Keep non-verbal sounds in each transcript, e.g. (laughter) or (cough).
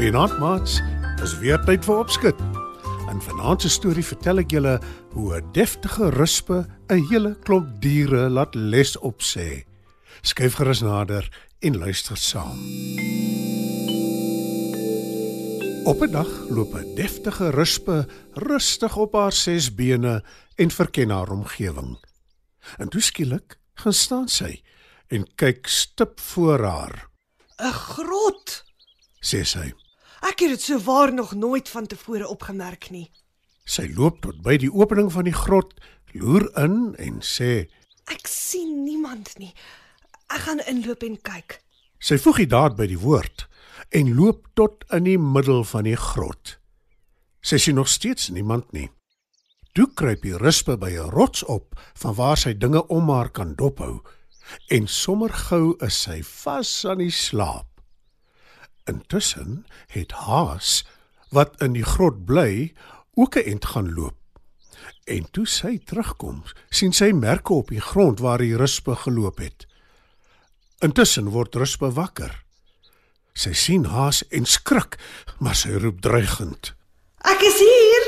Goeienaand, maats. Dis weer tyd vir opskud. In vanaand se storie vertel ek julle hoe 'n deftige ruspe 'n hele klomp diere laat les opsê. Skyf gerus nader en luister saam. Op 'n dag loop 'n deftige ruspe rustig op haar ses bene en verken haar omgewing. En toe skielik gaan staan sy en kyk stip voor haar, 'n Grot. sê sy. Ek het dit so waar nog nooit van tevore opgemerk nie. Sy loop tot by die opening van die grot, loer in en sê: Ek sien niemand nie. Ek gaan inloop en kyk. Sy voeg die daad by die woord en loop tot in die middel van die grot. Sy sien nog steeds niemand nie. Toe kruip die ruspe by 'n rots op van waar sy dinge om haar kan dophou en sommer gou is sy vas aan die slaap. Intussen het Haas wat in die grot bly ook 'n ent gaan loop. En toe sy terugkom, sien sy merke op die grond waar die ruspe geloop het. Intussen word ruspe wakker. Sy sien Haas en skrik, maar sy roep dreigend. Ek is hier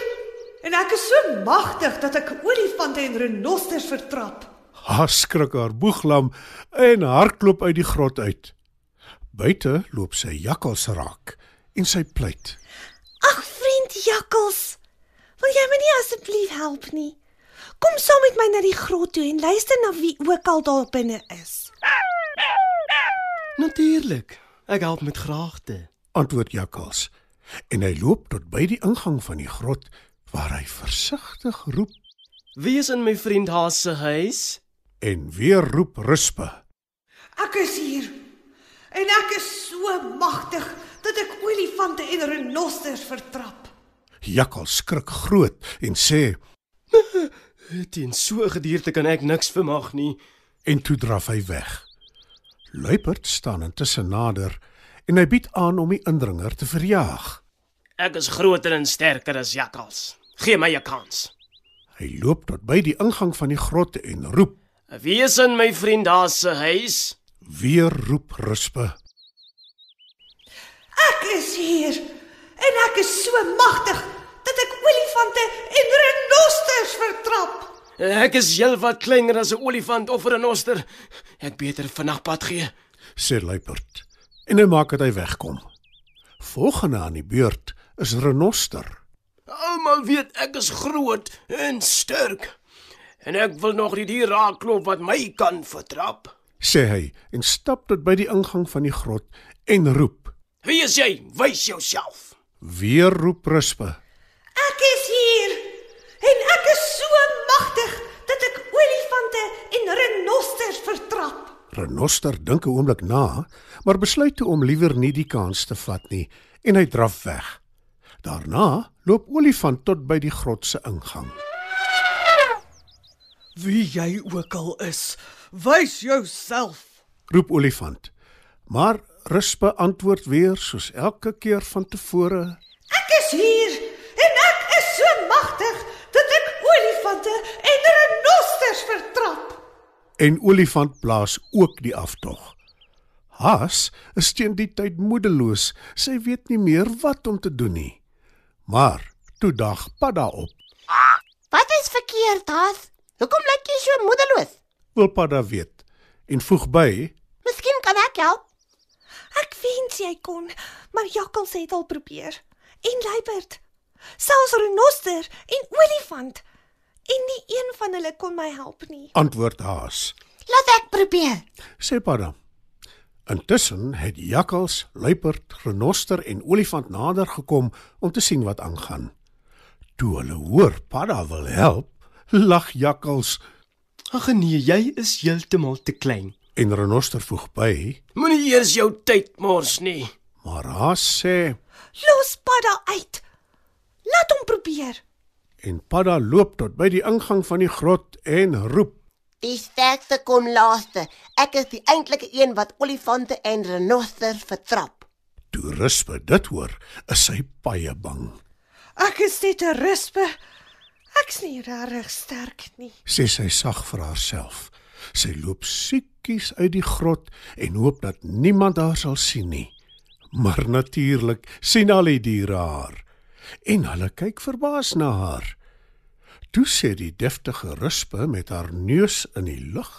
en ek is so magtig dat ek olifante en renosters vertrap. Haas skrik haar boeglam en hardloop uit die grot uit. Buite loop sy jakkals raak en sy pleit. Ag vriend Jakkels, wil jy my nie asseblief help nie? Kom saam met my na die grot toe en luister na wie ook al daar binne is. Natuurlik. Ek help met graagte. Antwoord jakkals. En hy loop tot by die ingang van die grot waar hy versigtig roep Wie is in my vriend Haas se huis? en weer roep ruspe. Ek is hier en ek is so magtig dat ek olifante en renosters vertrap. Jakkals skrik groot en sê (laughs) Teen so 'n gedierte kan ek niks vermag nie. en toe draf hy weg. Luiperd staan intussen nader en hy bied aan om die indringer te verjaag. Ek is groter en sterker as jakkals. Gee my 'n kans. Hy loop tot by die ingang van die grot en roep. Wie is in my vriend Haas se huis? Weer roep ruspe. Ek is hier en ek is so magtig dat ek olifante en renosters vertrap. Ek is heelwat kleiner as 'n olifant of 'n renoster. Ek beter vannag pad gee. sê luiperd en hy maak dat hy wegkom. Volgende aan die beurt is renoster. Almal weet ek is groot en sterk. En ek wil nog die dier raakloop wat my kan vertrap. Sê hy en stap tot by die ingang van die grot en roep. Wie is jy? Wys jouself. Weer roep ruspe. Ek is hier en ek is so magtig dat ek olifante en renosters vertrap. Renoster dink 'n oomblik na, maar besluit toe om liewer nie die kans te vat nie en hy draf weg. Daarna loop olifant tot by die grot se ingang. Wie jy ook al is, wys jouself. Roep olifant. Maar ruspe antwoord weer soos elke keer van tevore. Ek is hier en ek is so magtig dat ek olifante en renosters vertrap. En olifant blaas ook die aftog. Haas is teen die tyd moedeloos. Sy weet nie meer wat om te doen nie. Maar toe dag Padda op. Wat is verkeerd, Haas? Hoekom lyk jy so moedeloos? Wil Padda weet en voeg by: Miskien kan ek help. Ek wens jy kon, maar jakkals het al probeer. En luiperd. Selfs renoster en olifant. En nie een van hulle kon my help nie. Antwoord Haas. Laat ek probeer. Sê Padda. Intussen het jakkals, luiperd, renoster en olifant nader gekom om te sien wat aangaan. Toe hulle hoor Padda wil help, lag jakkals. Ag nee, jy is heeltemal te klein. En Renoster voeg by, Moenie eers jou tyd mors nie. maar Haas sê Los Padda uit. Laat hom probeer. en Padda loop tot by die ingang van die grot en roep. Die sterkste kom laaste. Ek is die eintlike een wat olifante en renosters vertrap. Toe Rispe dit hoor, is sy baie bang. Ek is net 'n rispe. Ek's nie regtig sterk nie. Sê sy sag vir haarself. Sy loop siekies uit die grot en hoop dat niemand haar sal sien nie. Maar natuurlik sien al die diere haar en hulle kyk verbaas na haar. Toe sê die deftige Rispe met haar neus in die lug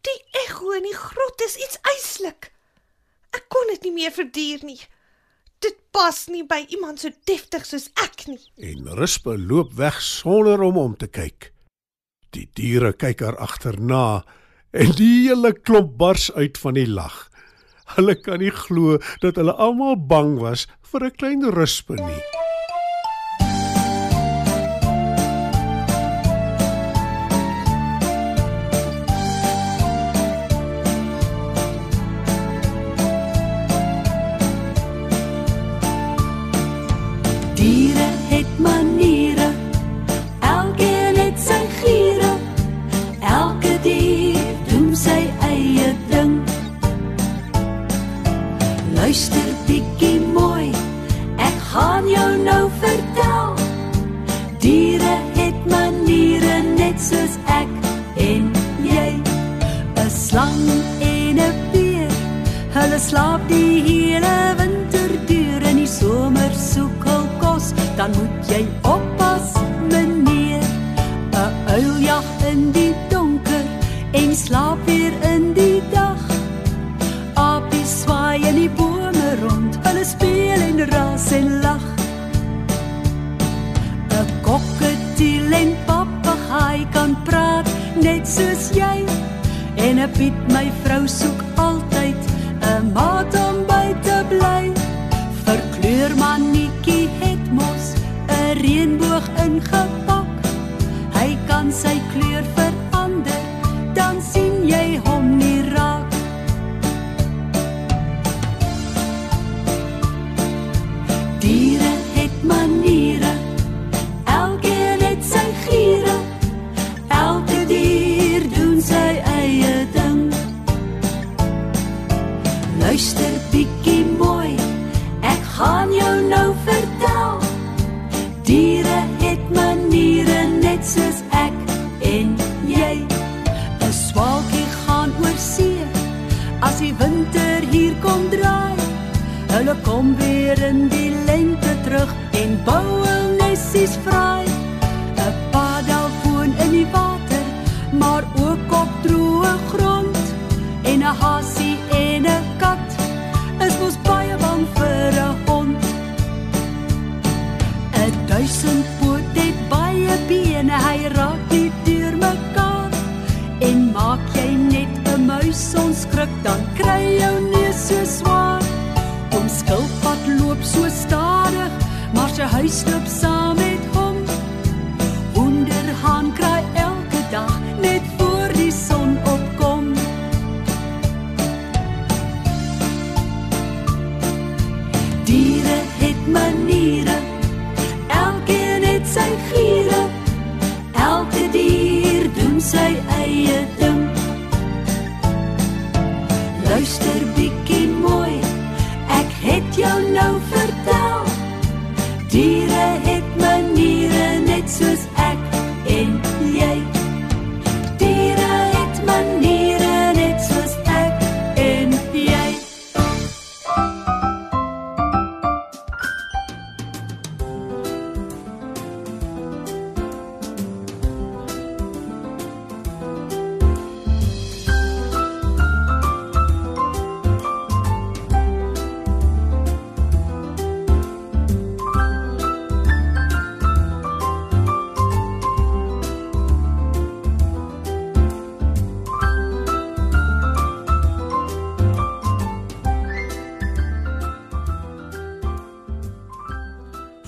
Die ego in die grot is iets eislik. Ek kon dit nie meer verduur nie. Dit pas nie by iemand so deftig soos ek nie. en Rispe loop weg sonder om om te kyk. Die diere kyk haar agterna en die hele klomp bars uit van die lag. Hulle kan nie glo dat hulle almal bang was vir 'n klein Rispe nie. Jou nou vertel. Diere het maniere net soos ek en jy. 'n Slang en 'n beer, hulle slaap die hele winter deur in die somer soek hul kos, dan moet 'n Piet my vrou soek altyd 'n maat om by te bly. Verkleur mannetjie het mos 'n reënboog ingepak. Hy kan sy kleur verander, dan sien jy hom nie raak. Diere net soos ek en jy. 'n Swaalkie gaan oor see as die winter hier kom draai. Hulle kom weer in loop saam met hom. Wonderhaan kraai elke dag net voor die son opkom. Diere het maniere, elkeen het sy giere. Diere